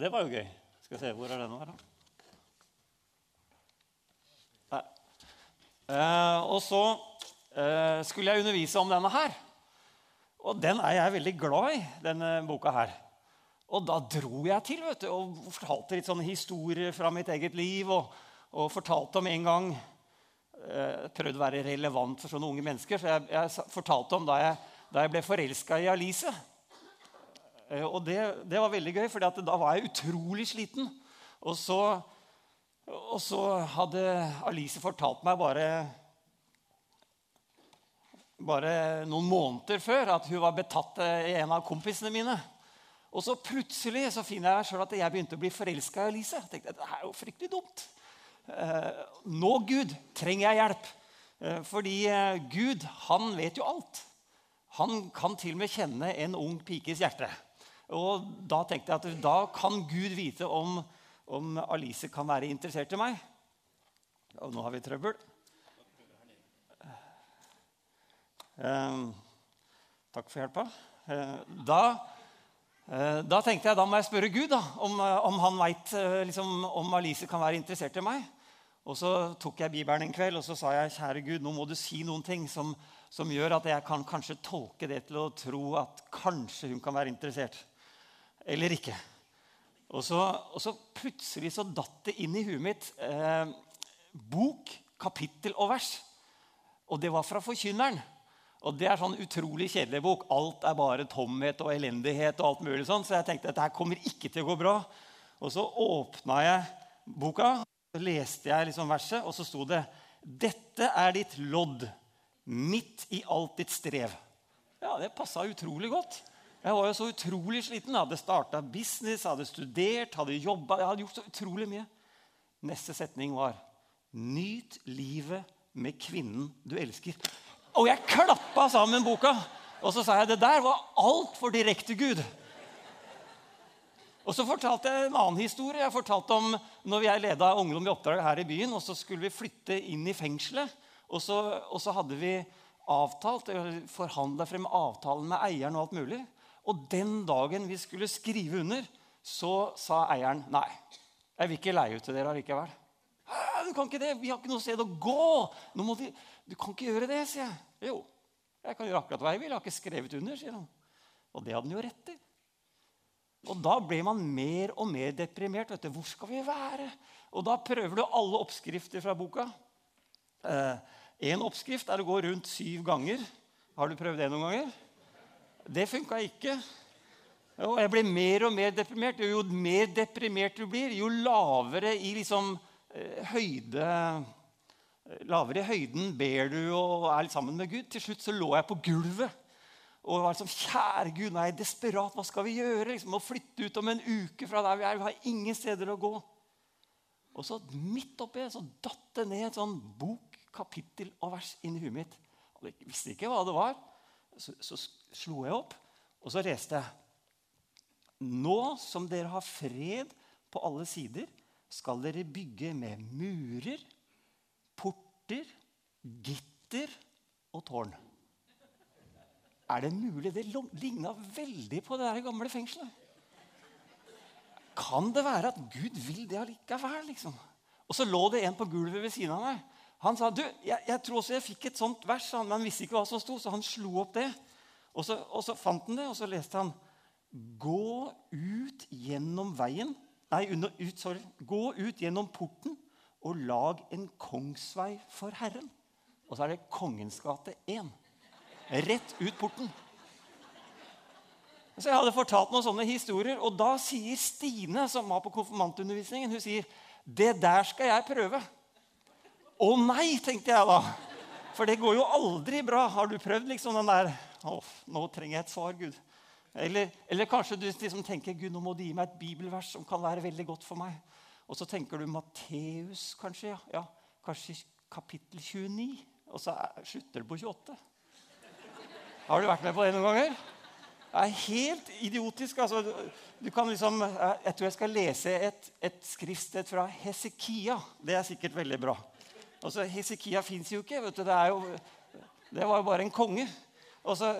Og det var jo gøy. Skal vi se, hvor er den her, da? Eh, og så eh, skulle jeg undervise om denne her. Og den er jeg veldig glad i, denne boka her. Og da dro jeg til vet du, og fortalte litt sånne historier fra mitt eget liv. Og, og fortalte om en gang eh, Prøvde å være relevant for sånne unge mennesker. Så jeg, jeg fortalte om da jeg, da jeg ble forelska i Alice. Eh, og det, det, var veldig gøy, for da var jeg utrolig sliten. Og så, og så hadde Alice fortalt meg bare bare noen måneder før at hun var betatt i en av kompisene mine. Og så plutselig så finner jeg selv at jeg begynte å bli forelska i Alice. Jeg tenkte, det er jo fryktelig dumt. Eh, nå, Gud, trenger jeg hjelp. Eh, fordi eh, Gud, han vet jo alt. Han kan til og med kjenne en ung pikes hjerte. Og da tenkte jeg at da kan Gud vite om, om Alice kan være interessert i meg. Og nå har vi trøbbel. Eh, takk for hjelpa. Eh, da, eh, da, tenkte jeg da må jeg spørre Gud da, om, om han veit liksom, om Alice kan være interessert i meg. Og så tok jeg Bibelen en kveld og så sa jeg, kjære Gud, nå må du si noen ting som, som gjør at jeg kan kanskje tolke det til å tro at kanskje hun kan være interessert. Eller ikke. Og så, og så plutselig så datt det inn i huet mitt eh, bok, kapittel og vers. Og det var fra Forkynneren. Og Det er sånn utrolig kjedelig bok. Alt er bare tomhet og elendighet. og alt mulig sånn, Så jeg tenkte at dette kommer ikke til å gå bra. Og så åpna jeg boka, så leste jeg liksom verset, og så sto det Dette er ditt lodd midt i alt ditt strev. Ja, Det passa utrolig godt. Jeg var jo så utrolig sliten. Jeg hadde starta business, hadde studert, hadde jobba. Jeg hadde gjort så utrolig mye. Neste setning var Nyt livet med kvinnen du elsker. Og jeg klappa sammen boka. Og så sa jeg det der var altfor direkte, Gud. Og så fortalte jeg en annen historie. Jeg fortalte om når jeg leda ungdom i oppdrag her i byen. og Så skulle vi flytte inn i fengselet. Og så, og så hadde vi avtalt, forhandla frem avtalen med eieren. Og alt mulig. Og den dagen vi skulle skrive under, så sa eieren nei. Jeg vil ikke leie ut til dere allikevel. Du kan ikke det, Vi har ikke noe sted å gå. Vi, du kan ikke gjøre det, sier jeg. Jo, jeg kan gjøre akkurat hva jeg vil. Jeg har ikke skrevet under, sier han. Og det hadde han jo rett i. Og da ble man mer og mer deprimert. vet du, Hvor skal vi være? Og da prøver du alle oppskrifter fra boka. Én eh, oppskrift er å gå rundt syv ganger. Har du prøvd det noen ganger? Det funka ikke. Og jeg ble mer og mer deprimert. Jo mer deprimert du blir, jo lavere i liksom, eh, høyde lavere i høyden ber du og er litt sammen med Gud. Til slutt så lå jeg på gulvet og var liksom Kjære Gud, nå er jeg desperat. Hva skal vi gjøre? Liksom, å flytte ut om en uke fra der vi er. Vi har ingen steder å gå. Og så midt oppi så datt det ned et sånn bok, kapittel og vers inn i huet mitt. Jeg visste ikke hva det var. Så, så slo jeg opp, og så leste jeg. Nå som dere har fred på alle sider, skal dere bygge med murer porter, gitter og tårn. Er det mulig? Det ligna veldig på det der gamle fengselet. Kan det være at Gud vil det allikevel? liksom? Og så lå det en på gulvet ved siden av meg. Han sa du, jeg, jeg tror også jeg fikk et sånt vers, men han visste ikke hva som sto, så han slo opp det. Og så, og så fant han det, og så leste han Gå ut gjennom veien Nei, under, ut, sorry. Gå ut gjennom porten og lag en kongsvei for Herren. Og så er det Kongens gate 1. Rett ut porten. Så Jeg hadde fortalt noen sånne historier, og da sier Stine, som var på konfirmantundervisningen, hun sier, 'Det der skal jeg prøve'. Å nei, tenkte jeg da. For det går jo aldri bra. Har du prøvd liksom den der oh, nå trenger jeg et svar, Gud. Eller, eller kanskje du liksom tenker Gud, nå må du gi meg et bibelvers som kan være veldig godt for meg. Og så tenker du Matteus, kanskje. Ja, kanskje kapittel 29. Og så slutter det på 28. Har du vært med på det noen ganger? Det er helt idiotisk. Altså, du kan liksom, jeg tror jeg skal lese et, et skriftsted fra Hesekia. Det er sikkert veldig bra. Altså, Hesekia fins jo ikke. vet du, Det, jo, det var jo bare en konge. Så,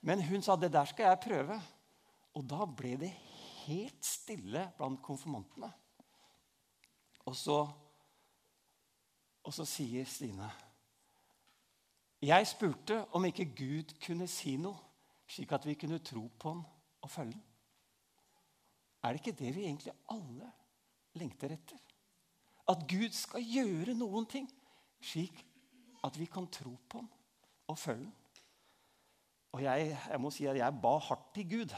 men hun sa det der skal jeg prøve. Og da ble det helt stille blant konfirmantene. Og så, og så sier Stine Jeg spurte om ikke Gud kunne si noe, slik at vi kunne tro på han og følge han. Er det ikke det vi egentlig alle lengter etter? At Gud skal gjøre noen ting, slik at vi kan tro på ham og følge ham. Og jeg, jeg må si at jeg ba hardt til Gud.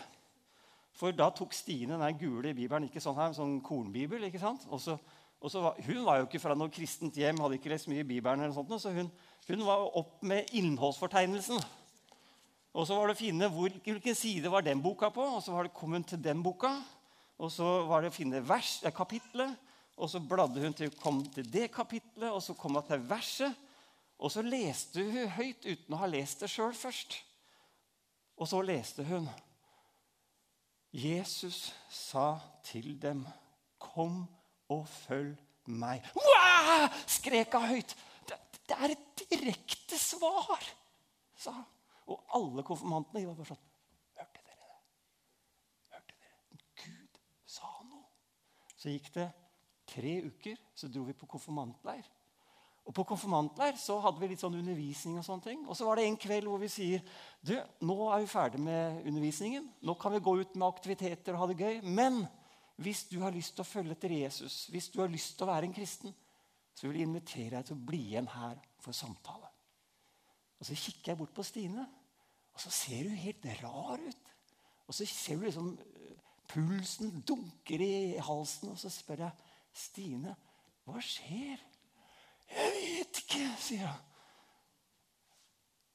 For da tok Stine den gule bibelen, ikke sånn her, sånn kornbibel. ikke sant? Og så, og så var, hun var jo ikke fra noe kristent hjem, hadde ikke lest mye i Bibelen. eller sånt, så hun, hun var opp med innholdsfortegnelsen. Og så var det å finne hvor, hvilken side var den boka på, og så var det kom hun til den boka. Og så var det å finne vers, eh, kapitlet, og så bladde hun til kom til det kapitlet, og så kom hun til verset. Og så leste hun høyt uten å ha lest det sjøl først. Og så leste hun Jesus sa til dem, 'Kom og følg meg.' Wow! skrek hun høyt. Det, det, er et direkte svar, sa hun. Og alle konfirmantene var bare sånn Hørte dere det? Hørte dere? Gud sa noe. Så gikk det tre uker, så dro vi på konfirmantleir. Og På konfirmantleir så hadde vi litt sånn undervisning. Og sånne ting. Og så var det en kveld hvor vi sier du, nå er vi ferdig med undervisningen. Nå kan vi gå ut med aktiviteter og ha det gøy. Men hvis du har lyst til å følge etter Jesus, hvis du har lyst til å være en kristen, så vil jeg invitere deg til å bli igjen her for samtale. Og Så kikker jeg bort på Stine, og så ser hun helt rar ut. Og så ser du liksom eh, pulsen dunker i halsen, og så spør jeg Stine, hva skjer? 'Jeg vet ikke', sier han.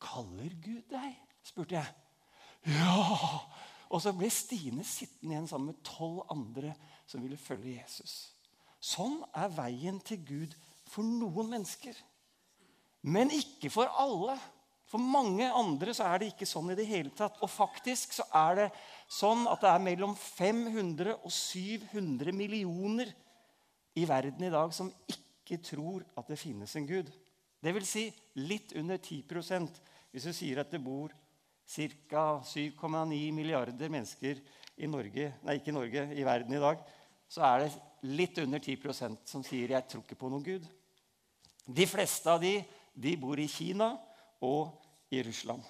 'Kaller Gud deg?' spurte jeg. 'Ja.' Og så ble Stine sittende igjen sammen med tolv andre som ville følge Jesus. Sånn er veien til Gud for noen mennesker. Men ikke for alle. For mange andre så er det ikke sånn i det hele tatt. Og faktisk så er det sånn at det er mellom 500 og 700 millioner i verden i dag som ikke tror at det finnes en Gud. Det vil si litt under 10% hvis du sier at det bor ca. 7,9 milliarder mennesker i Norge, nei, ikke Norge, i verden i dag, så er det litt under 10% som sier 'jeg tror ikke på noen Gud'. De fleste av de, de bor i Kina og i Russland.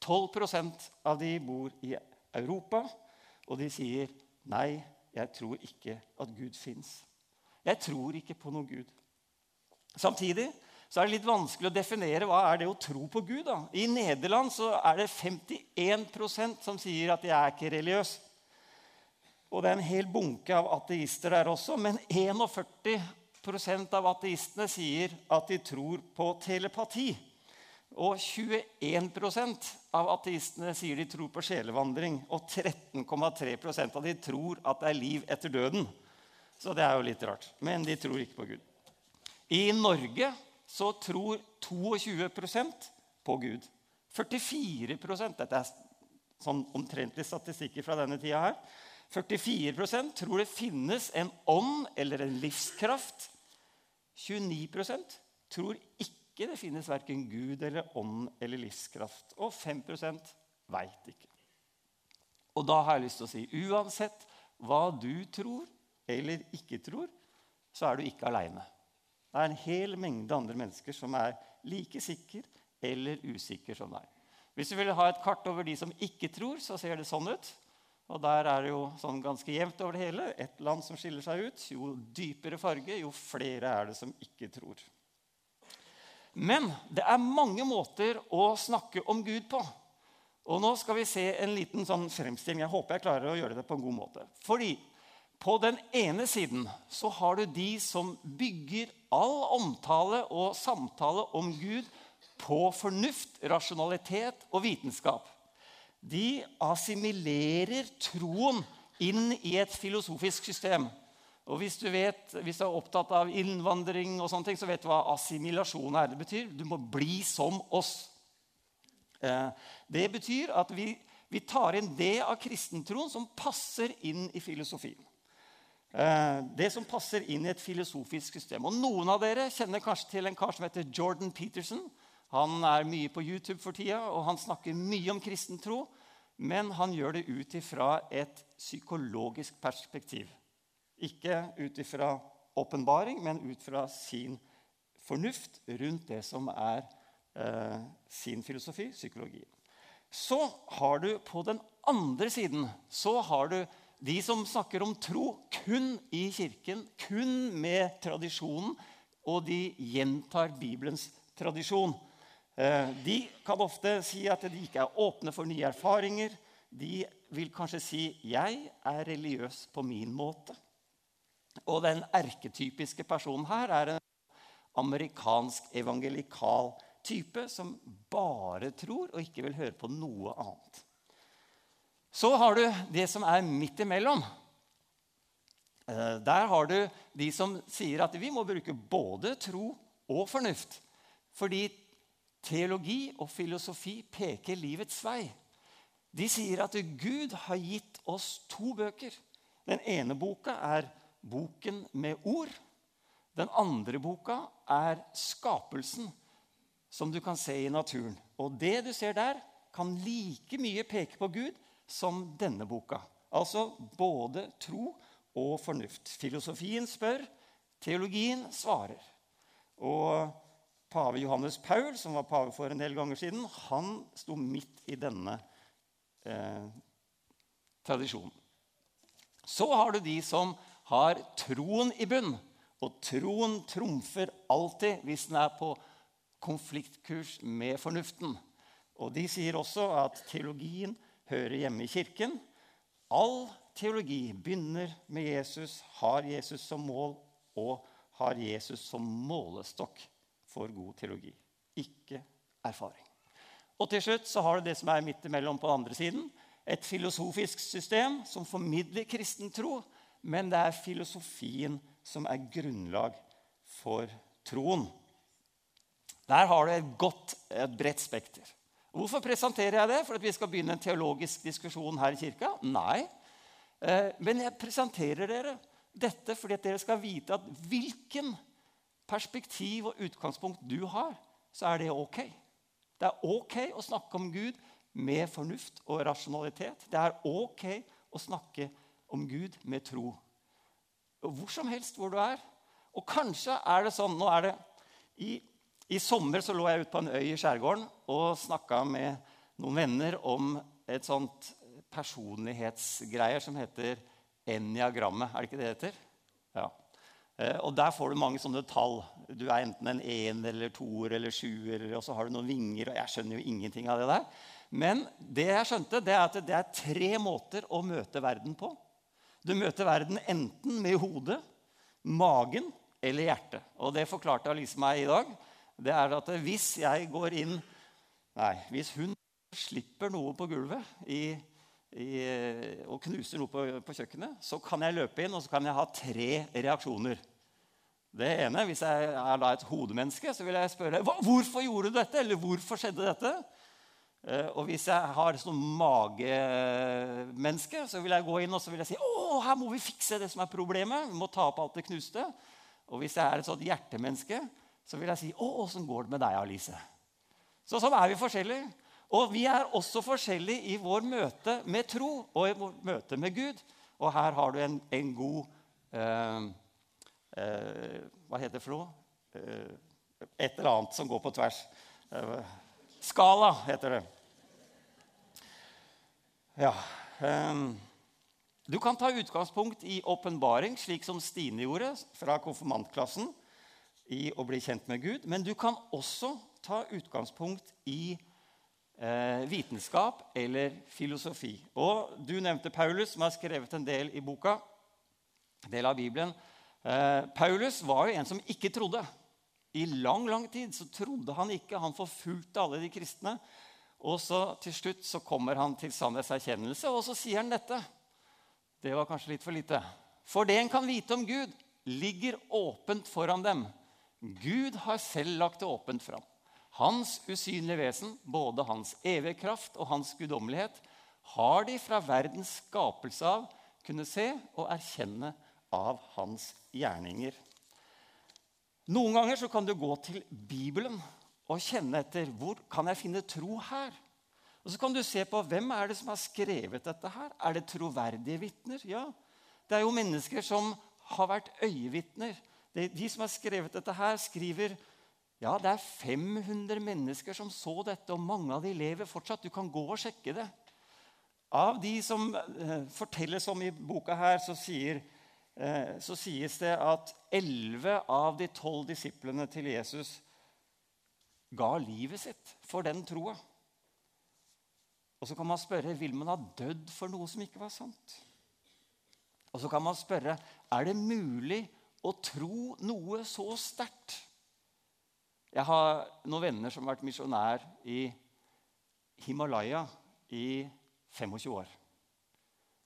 12% av de bor i Europa, og de sier 'nei, jeg tror ikke at Gud fins'. Jeg tror ikke på noen Gud. Samtidig så er det litt vanskelig å definere hva er det å tro på Gud. da. I Nederland så er det 51% som sier at de er ikke religiøse. Og det er en hel bunke av ateister der også. Men 41% av ateistene sier at de tror på telepati. Og 21% av ateistene sier de tror på sjelevandring. Og 13,3% av de tror at det er liv etter døden. Så det er jo litt rart. Men de tror ikke på Gud. I Norge så tror 22% på Gud. 44% Dette er sånn omtrentlig statistikker fra denne tida her. 44% tror det finnes en ånd eller en livskraft. 29% tror ikke det finnes verken Gud eller ånd eller livskraft. Og 5% veit ikke. Og da har jeg lyst til å si uansett hva du tror eller ikke tror, så er du ikke aleine. Det er en hel mengde andre mennesker som er like sikre eller usikre som deg. Hvis du vil ha et kart over de som ikke tror, så ser det sånn ut. Og der er det jo sånn ganske jevnt over det hele. Et land som skiller seg ut. Jo dypere farge, jo flere er det som ikke tror. Men det er mange måter å snakke om Gud på. Og nå skal vi se en liten sånn fremstilling. Jeg håper jeg klarer å gjøre det på en god måte. Fordi på den ene siden så har du de som bygger all omtale og samtale om Gud på fornuft, rasjonalitet og vitenskap. De assimilerer troen inn i et filosofisk system. Og Hvis du, vet, hvis du er opptatt av innvandring, og sånne ting, så vet du hva assimilasjon er. Det betyr du må bli som oss. Eh, det betyr at vi, vi tar inn det av kristentroen som passer inn i filosofien. Eh, det som passer inn i et filosofisk system. Og Noen av dere kjenner kanskje til en kar som heter Jordan Peterson. Han er mye på YouTube for tida, og han snakker mye om kristen tro. men han gjør det ut ifra et psykologisk perspektiv. Ikke ut ifra åpenbaring, men ut fra sin fornuft rundt det som er eh, sin filosofi, psykologi. Så har du på den andre siden så har du de som snakker om tro kun i kirken, kun med tradisjonen, og de gjentar Bibelens tradisjon. Eh, de kan ofte si at de ikke er åpne for nye erfaringer. De vil kanskje si 'jeg er religiøs på min måte'. Og den erketypiske personen her er en amerikansk evangelikal type som bare tror og ikke vil høre på noe annet. Så har du det som er midt imellom. Eh, der har du de som sier at vi må bruke både tro og fornuft. Fordi teologi og filosofi peker livets vei. De sier at Gud har gitt oss to bøker. Den ene boka er boken med ord. Den andre boka er skapelsen, som du kan se i naturen. Og det du ser der, kan like mye peke på Gud som denne boka. Altså både tro og fornuft. Filosofien spør, teologien svarer. Og pave Johannes Paul, som var pave for en del ganger siden, han sto midt i denne eh, tradisjonen. Så har du de som har troen i bunn. Og troen trumfer alltid hvis den er på konfliktkurs med fornuften. Og de sier også at teologien hører hjemme i kirken. All teologi begynner med Jesus, har Jesus som mål og har Jesus som målestokk for god teologi. Ikke erfaring. Og til slutt så har du det som er midt imellom på den andre siden. Et filosofisk system som formidler kristen tro, men det er filosofien som er grunnlag for troen. Der har du et godt, et bredt spekter. Hvorfor presenterer jeg det? For at vi skal begynne en teologisk diskusjon her i kirka? Nei. Eh, men jeg presenterer dere dette fordi dere skal vite at hvilken perspektiv og utgangspunkt du har, så er det ok. Det er ok å snakke om Gud med fornuft og rasjonalitet. Det er ok å snakke om Gud med tro. Hvor som helst hvor du er. Og kanskje er det sånn Nå er det i, i sommer så lå jeg ute på en øy i skjærgården og snakka med noen venner om et sånt personlighetsgreier som heter eniagrammet. Er det ikke det det heter? Ja. Eh, og Der får du mange sånne tall. Du er enten en en eller toer eller sjuer. Og så har du noen vinger. og Jeg skjønner jo ingenting av det der. Men det jeg skjønte, det er at det er tre måter å møte verden på. Du møter verden enten med hodet, magen eller hjertet. Og det forklarte Alice meg i dag. Det er at hvis jeg går inn Nei, hvis hun slipper noe på gulvet i, i, og knuser noe på, på, kjøkkenet, så kan jeg løpe inn og så kan jeg ha tre reaksjoner. Det ene, Hvis jeg er da et hodemenneske, så vil jeg spørre hvorfor gjorde du dette. Eller hvorfor skjedde dette? Eh, og hvis jeg har sånn magemenneske, så vil jeg gå inn og så vil jeg si å, her må vi fikse det som er problemet. Vi må ta opp alt det knuste. Og hvis jeg er et sånt hjertemenneske, så vil jeg si å, åssen går det med deg, Alice? Så sånn er vi forskjellige. Og vi er også forskjellige i vår møte med tro og i vår møte med Gud. Og her har du en, en god eh, eh, Hva heter det for noe? Eh, et eller annet som går på tvers. Eh, skala heter det. Ja. Um, du kan ta utgangspunkt i åpenbaring, slik som Stine gjorde fra konfirmantklassen, i å bli kjent med Gud. Men du kan også ta utgangspunkt i eh, vitenskap eller filosofi. Og Du nevnte Paulus, som har skrevet en del i boka. En del av Bibelen. Eh, Paulus var jo en som ikke trodde. I lang lang tid så trodde han ikke. Han forfulgte alle de kristne. Og så til slutt så kommer han til sannhetserkjennelse, og så sier han dette. Det var kanskje litt for lite. For det en kan vite om Gud, ligger åpent foran dem. Gud har selv lagt det åpent fram. Hans usynlige vesen, både hans evige kraft og hans guddommelighet, har de fra verdens skapelse av kunnet se og erkjenne av hans gjerninger. Noen ganger så kan du gå til Bibelen og kjenne etter hvor kan jeg finne tro her. Og så kan du se på hvem er det som har skrevet dette her. Er det troverdige vitner? Ja. Det er jo mennesker som har vært øyevitner. De som har skrevet dette her, skriver ja, det er 500 mennesker som så dette, og mange av de lever fortsatt. Du kan gå og sjekke det. Av de som eh, fortelles om i boka her, så, sier, eh, så sies det at 11 av de 12 disiplene til Jesus ga livet sitt for den troa. Og så kan man spørre vil man ha dødd for noe som ikke var sant. Og så kan man spørre er det mulig å tro noe så sterkt. Jeg har noen venner som har vært misjonær i Himalaya i 25 år.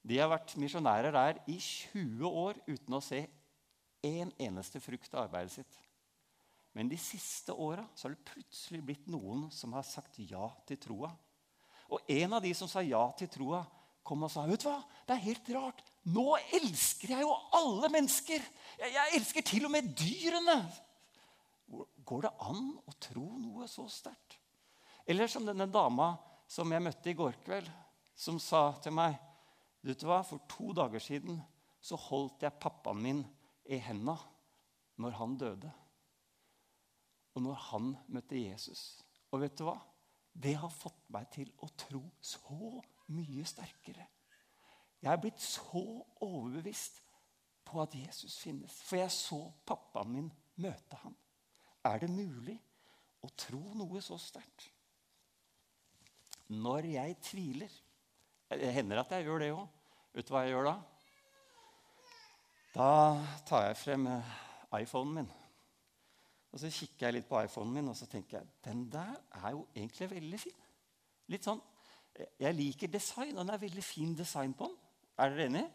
De har vært misjonærer der i 20 år uten å se en eneste frukt av arbeidet sitt. Men de siste åra har det plutselig blitt noen som har sagt ja til troa. Og en av de som sa ja til troa, kom og sa vet du hva, det er helt rart. Nå elsker jeg jo alle mennesker. Jeg, jeg elsker til og med dyrene. Går det an å tro noe så sterkt? Eller som denne dama som jeg møtte i går kveld, som sa til meg vet du hva, For to dager siden så holdt jeg pappaen min i henda når han døde. Og når han møtte Jesus. Og vet du hva? det har fått meg til å tro så mye sterkere. Jeg er blitt så overbevist på at Jesus finnes. For jeg så pappaen min møte ham. Er det mulig å tro noe så sterkt? Når jeg tviler Det hender at jeg gjør det òg. Vet du hva jeg gjør da? Da tar jeg frem eh, iPhonen min. Og Så kikker jeg litt på iPhonen min og så tenker jeg, den der er jo egentlig veldig fin. Litt sånn, Jeg liker design, og den er veldig fin design på den. Er dere enige?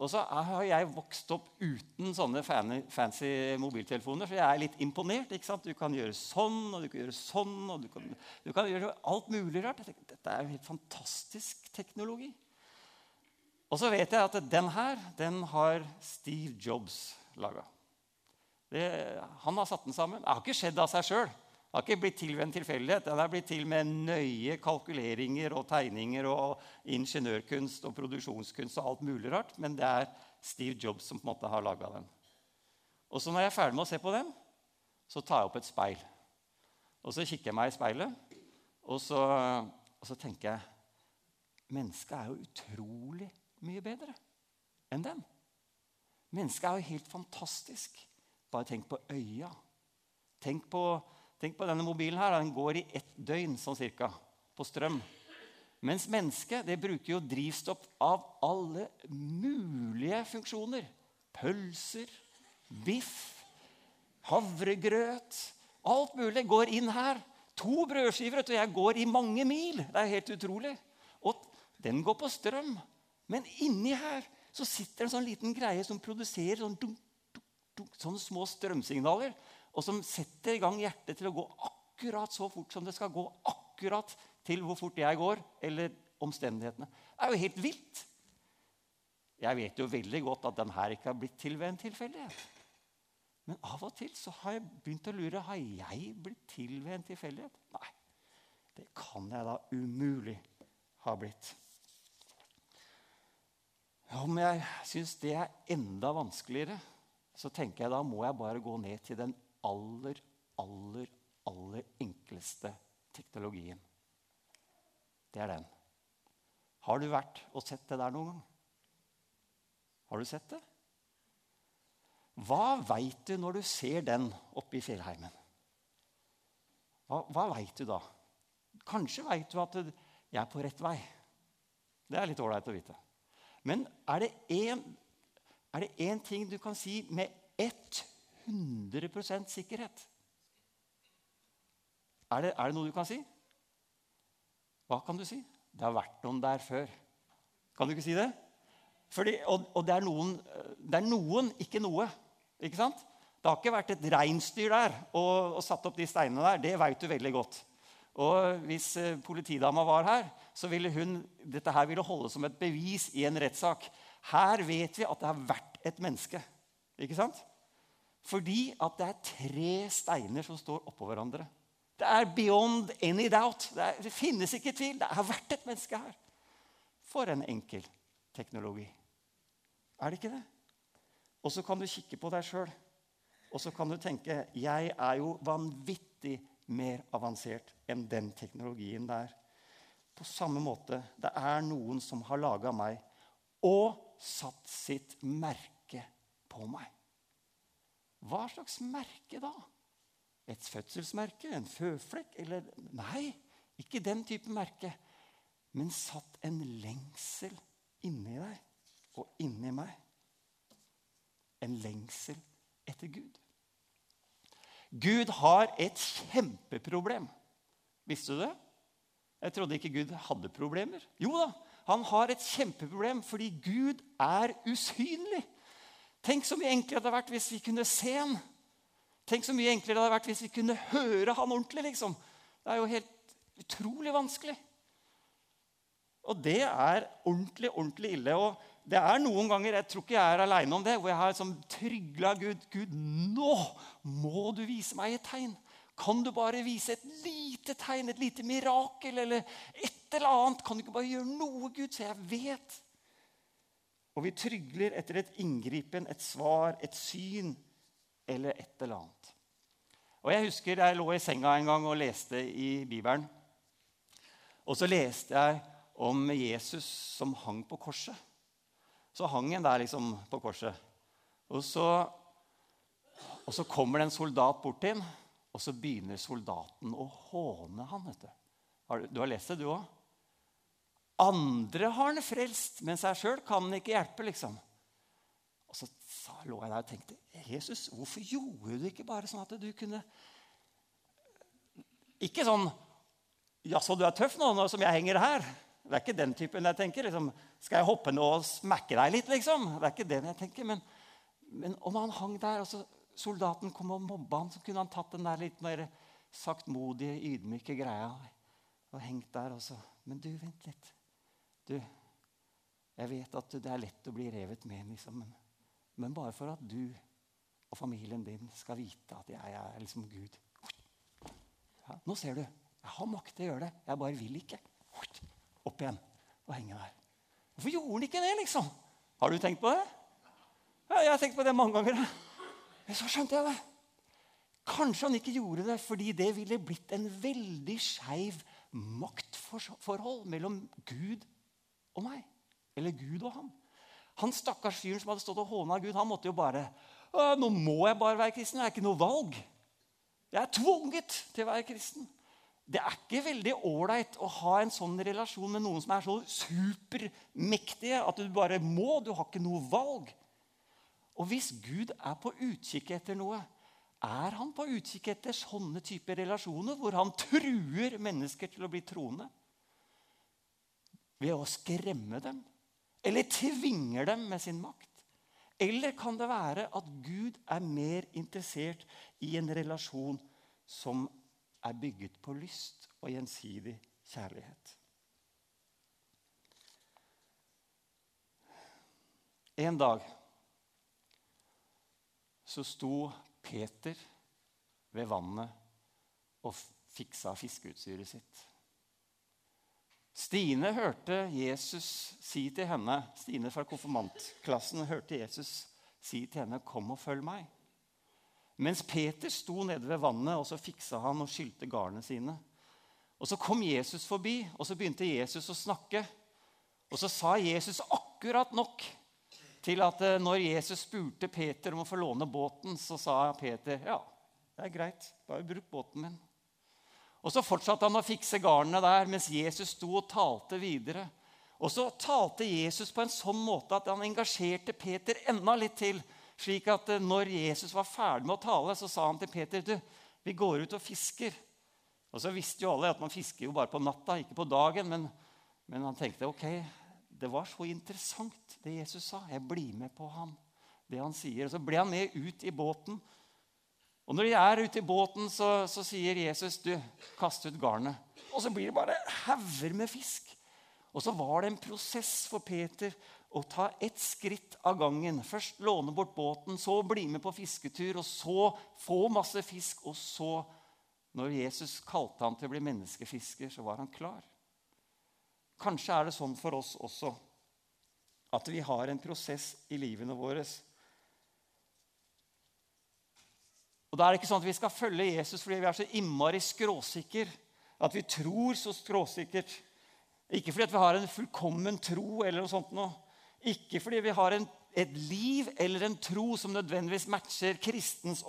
Og så har jeg vokst opp uten sånne fancy mobiltelefoner, så jeg er litt imponert. ikke sant? Du kan gjøre sånn, og du kan gjøre sånn, og du kan, du kan gjøre alt mulig rart. Dette er jo helt fantastisk teknologi. Og så vet jeg at den her den har Steve Jobs laga. Han har satt den sammen. Det har ikke skjedd av seg sjøl. Det har ikke blitt til ved en tilfeldighet. Den har blitt til med nøye kalkuleringer og tegninger og ingeniørkunst og produksjonskunst og alt mulig rart. Men det er Steve Jobs som på en måte har laga den. Og så når jeg er ferdig med å se på den, så tar jeg opp et speil. Og så kikker jeg meg i speilet, og så, og så tenker jeg Mennesket er jo utrolig mye bedre enn den. Mennesket er jo helt fantastisk. Bare tenk på øya. Tenk på, tenk på denne mobilen her. Den går i ett døgn sånn cirka, på strøm. Mens mennesket det bruker jo drivstoff av alle mulige funksjoner. Pølser, biff, havregrøt Alt mulig går inn her. To brødskiver, og jeg går i mange mil. Det er helt utrolig. Og den går på strøm. Men inni her så sitter en sånn liten greie som produserer sånn dunk, sånne små strømsignaler, og som setter i gang hjertet til å gå akkurat så fort som det skal gå. Akkurat til hvor fort jeg går, eller omstendighetene. Det er jo helt vilt. Jeg vet jo veldig godt at den her ikke har blitt til ved en tilfeldighet. Men av og til så har jeg begynt å lure har jeg blitt til ved en tilfeldighet. Nei, det kan jeg da umulig ha blitt. Om jeg syns det er enda vanskeligere, så tenker jeg da må jeg bare gå ned til den aller, aller, aller enkleste teknologien. Det er den. Har du vært og sett det der noen gang? Har du sett det? Hva veit du når du ser den oppe i fjellheimen? Hva, hva veit du da? Kanskje veit du at jeg er på rett vei. Det er litt ålreit å vite. Men er det én ting du kan si med 100% sikkerhet. Er det, er det, noe du kan si? Hva kan du si? Det har vært noen der før. Kan du ikke si det? Fordi, og, og det, er noen, det, er noen, ikke noe. Ikke sant? Det har ikke vært et reinsdyr der og, og satt opp de steinene der. Det veit du veldig godt. Og Hvis eh, politidama var her, så ville hun, dette her ville holde som et bevis i en rettssak. Her vet vi at det har vært et menneske. Ikke sant? Fordi at det er tre steiner som står oppå hverandre. Det er beyond any doubt. Det, er, det finnes ikke tvil. Det har vært et menneske her. For en enkel teknologi. Er det ikke det? Og så kan du kikke på deg sjøl og så kan du tenke jeg er jo vanvittig mer avansert enn den teknologien der. På samme måte det er noen som har laga meg og satt sitt merke på meg. Hva slags merke da? Et fødselsmerke? En føflekk? Eller Nei, ikke den type merke. Men satt en lengsel inni deg og inni meg. En lengsel etter Gud. Gud har et kjempeproblem. Visste du det? Jeg trodde ikke Gud hadde problemer. Jo da, han har et kjempeproblem fordi Gud er usynlig. Tenk så mye enklere det hadde vært hvis vi kunne se han. Tenk så mye enklere det hadde vært hvis vi kunne høre han ordentlig. liksom. Det er jo helt utrolig vanskelig. Og det er ordentlig, ordentlig ille. Og det er noen ganger jeg tror ikke jeg er aleine om det, hvor jeg har liksom trygla Gud. Gud, nå må du vise meg et tegn. Kan du bare vise et lite tegn, et lite mirakel eller et eller annet? Kan du ikke bare gjøre noe, Gud, så jeg vet? Og vi trygler etter et inngripen, et svar, et syn eller et eller annet. Og Jeg husker jeg lå i senga en gang og leste i Bibelen. Og så leste jeg om Jesus som hang på korset. Så hang han der liksom på korset. Og så, og så kommer det en soldat bort til ham, og så begynner soldaten å håne han, vet du. Du har lest det, du òg? Andre har han frelst, men seg sjøl kan han ikke hjelpe, liksom. Og så lå jeg der og tenkte Jesus, hvorfor gjorde du ikke bare sånn at du kunne Ikke sånn Jaså, du er tøff nå, nå som jeg henger her? Det er ikke den typen jeg tenker. Liksom, skal jeg hoppe nå og smekke deg litt, liksom? Det er ikke den jeg tenker. Men, men om han hang der, og så soldaten kom og mobba han, så kunne han tatt den der litt mer saktmodige, ydmyke greia og hengt der. Og så, men du, vent litt. Du, jeg vet at det er lett å bli revet med, liksom, men, men bare for at du og familien din skal vite at jeg er liksom Gud. Ja, nå ser du. Jeg har makt til å gjøre det. Jeg bare vil ikke opp igjen og henge der. Hvorfor gjorde han ikke det, liksom? Har du tenkt på det? Ja, jeg har tenkt på det mange ganger. Men Så skjønte jeg det. Kanskje han ikke gjorde det fordi det ville blitt en veldig skeiv maktforhold mellom Gud og meg. Eller Gud og ham. Han stakkars fyren som hadde stått og håna Gud, han måtte jo bare Nå må jeg bare være kristen. Det er ikke noe valg. Jeg er tvunget til å være kristen. Det er ikke veldig ålreit å ha en sånn relasjon med noen som er så supermektige at du bare må. Du har ikke noe valg. Og hvis Gud er på utkikk etter noe, er han på utkikk etter sånne typer relasjoner hvor han truer mennesker til å bli troende? Ved å skremme dem? Eller tvinger dem med sin makt? Eller kan det være at Gud er mer interessert i en relasjon som er bygget på lyst og gjensidig kjærlighet. En dag så sto Peter ved vannet og fiksa fiskeutstyret sitt. Stine hørte Jesus si til henne Stine fra konfirmantklassen hørte Jesus si til henne, 'Kom og følg meg'. Mens Peter sto nede ved vannet og så fiksa han og skylte garnene sine. Og Så kom Jesus forbi, og så begynte Jesus å snakke. Og så sa Jesus akkurat nok til at eh, når Jesus spurte Peter om å få låne båten, så sa Peter ja, det er greit, bare bruk båten min. Og Så fortsatte han å fikse garnene der mens Jesus sto og talte videre. Og så talte Jesus på en sånn måte at han engasjerte Peter enda litt til slik at eh, når Jesus var ferdig med å tale, så sa han til Peter du, vi går ut og fisker. Og så visste jo alle at man fisker jo bare på natta, ikke på dagen. Men, men han tenkte ok, det var så interessant det Jesus sa. Jeg blir med på ham, det han sier. Og så ble han med ut i båten. Og når de er ute i båten, så, så sier Jesus du, kast ut garnet. Og så blir det bare hauger med fisk. Og så var det en prosess for Peter å ta ett skritt av gangen. Først låne bort båten, så bli med på fisketur, og så få masse fisk, og så Når Jesus kalte ham til å bli menneskefisker, så var han klar. Kanskje er det sånn for oss også at vi har en prosess i livene våre. Og Da er det ikke sånn at vi skal følge Jesus fordi vi er så innmari skråsikre. At vi tror så skråsikkert. Ikke fordi vi har en fullkommen tro eller noe sånt noe. Ikke fordi vi har en, et liv eller en tro som nødvendigvis matcher kristens,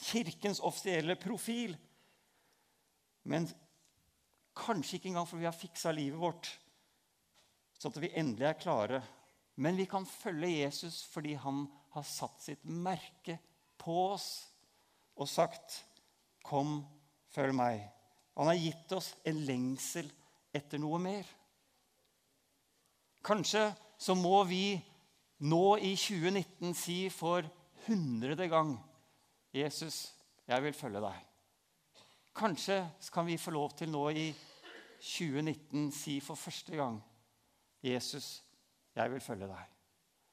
kirkens offisielle profil. Men kanskje ikke engang fordi vi har fiksa livet vårt, sånn at vi endelig er klare. Men vi kan følge Jesus fordi han har satt sitt merke på oss og sagt, 'Kom, følg meg'. Han har gitt oss en lengsel etter noe mer. Kanskje så må vi nå i 2019 si for hundrede gang, 'Jesus, jeg vil følge deg'. Kanskje kan vi få lov til nå i 2019 si for første gang, 'Jesus, jeg vil følge deg'.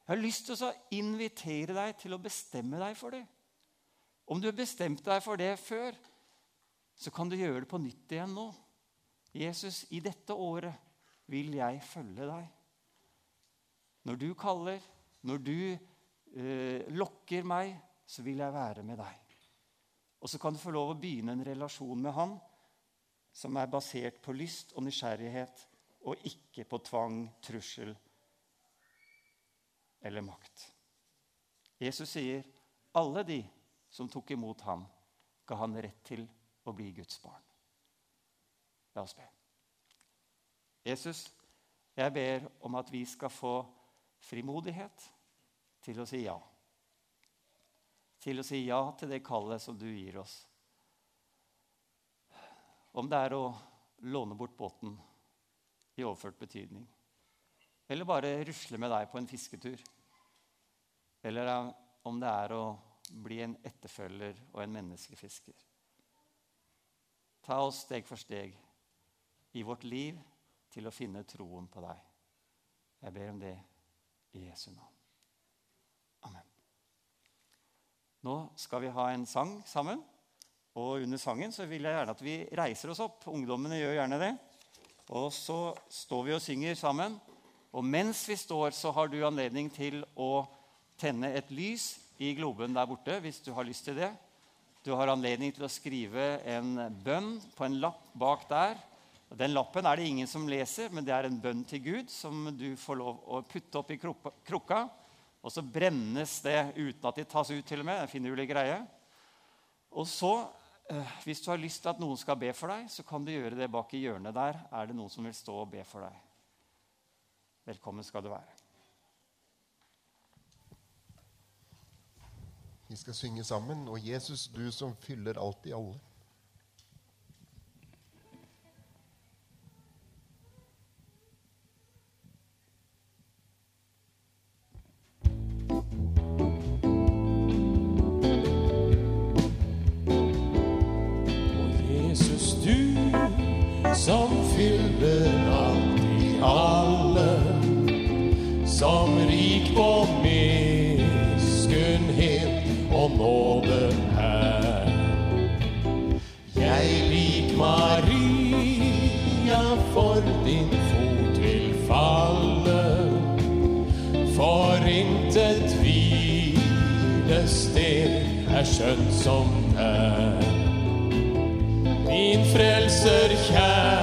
Jeg har lyst til å invitere deg til å bestemme deg for det. Om du har bestemt deg for det før, så kan du gjøre det på nytt igjen nå. Jesus, i dette året vil jeg følge deg. Når du kaller, når du eh, lokker meg, så vil jeg være med deg. Og så kan du få lov å begynne en relasjon med han som er basert på lyst og nysgjerrighet, og ikke på tvang, trussel eller makt. Jesus sier alle de som tok imot ham, ga han rett til å bli Guds barn. La oss be. Jesus, jeg ber om at vi skal få frimodighet til å si ja. Til å si ja til det kallet som du gir oss. Om det er å låne bort båten i overført betydning, eller bare rusle med deg på en fisketur, eller om det er å bli en etterfølger og en menneskefisker. Ta oss steg for steg i vårt liv til å finne troen på deg. Jeg ber om det i Jesu navn. Amen. Nå skal vi ha en sang sammen. Og under sangen så vil jeg gjerne at vi reiser oss opp. Ungdommene gjør gjerne det. Og så står vi og synger sammen. Og mens vi står, så har du anledning til å tenne et lys i globen der borte hvis du har lyst til det. Du har anledning til å skrive en bønn på en lapp bak der. Den lappen er det ingen som leser, men det er en bønn til Gud som du får lov å putte opp i krukka. Og så brennes det uten at de tas ut, til og med. En finurlig greie. Og så, eh, hvis du har lyst til at noen skal be for deg, så kan du gjøre det bak i hjørnet der. Er det noen som vil stå og be for deg? Velkommen skal du være. Vi skal synge sammen. Og Jesus, du som fyller alt i alle. Din frelser Ånd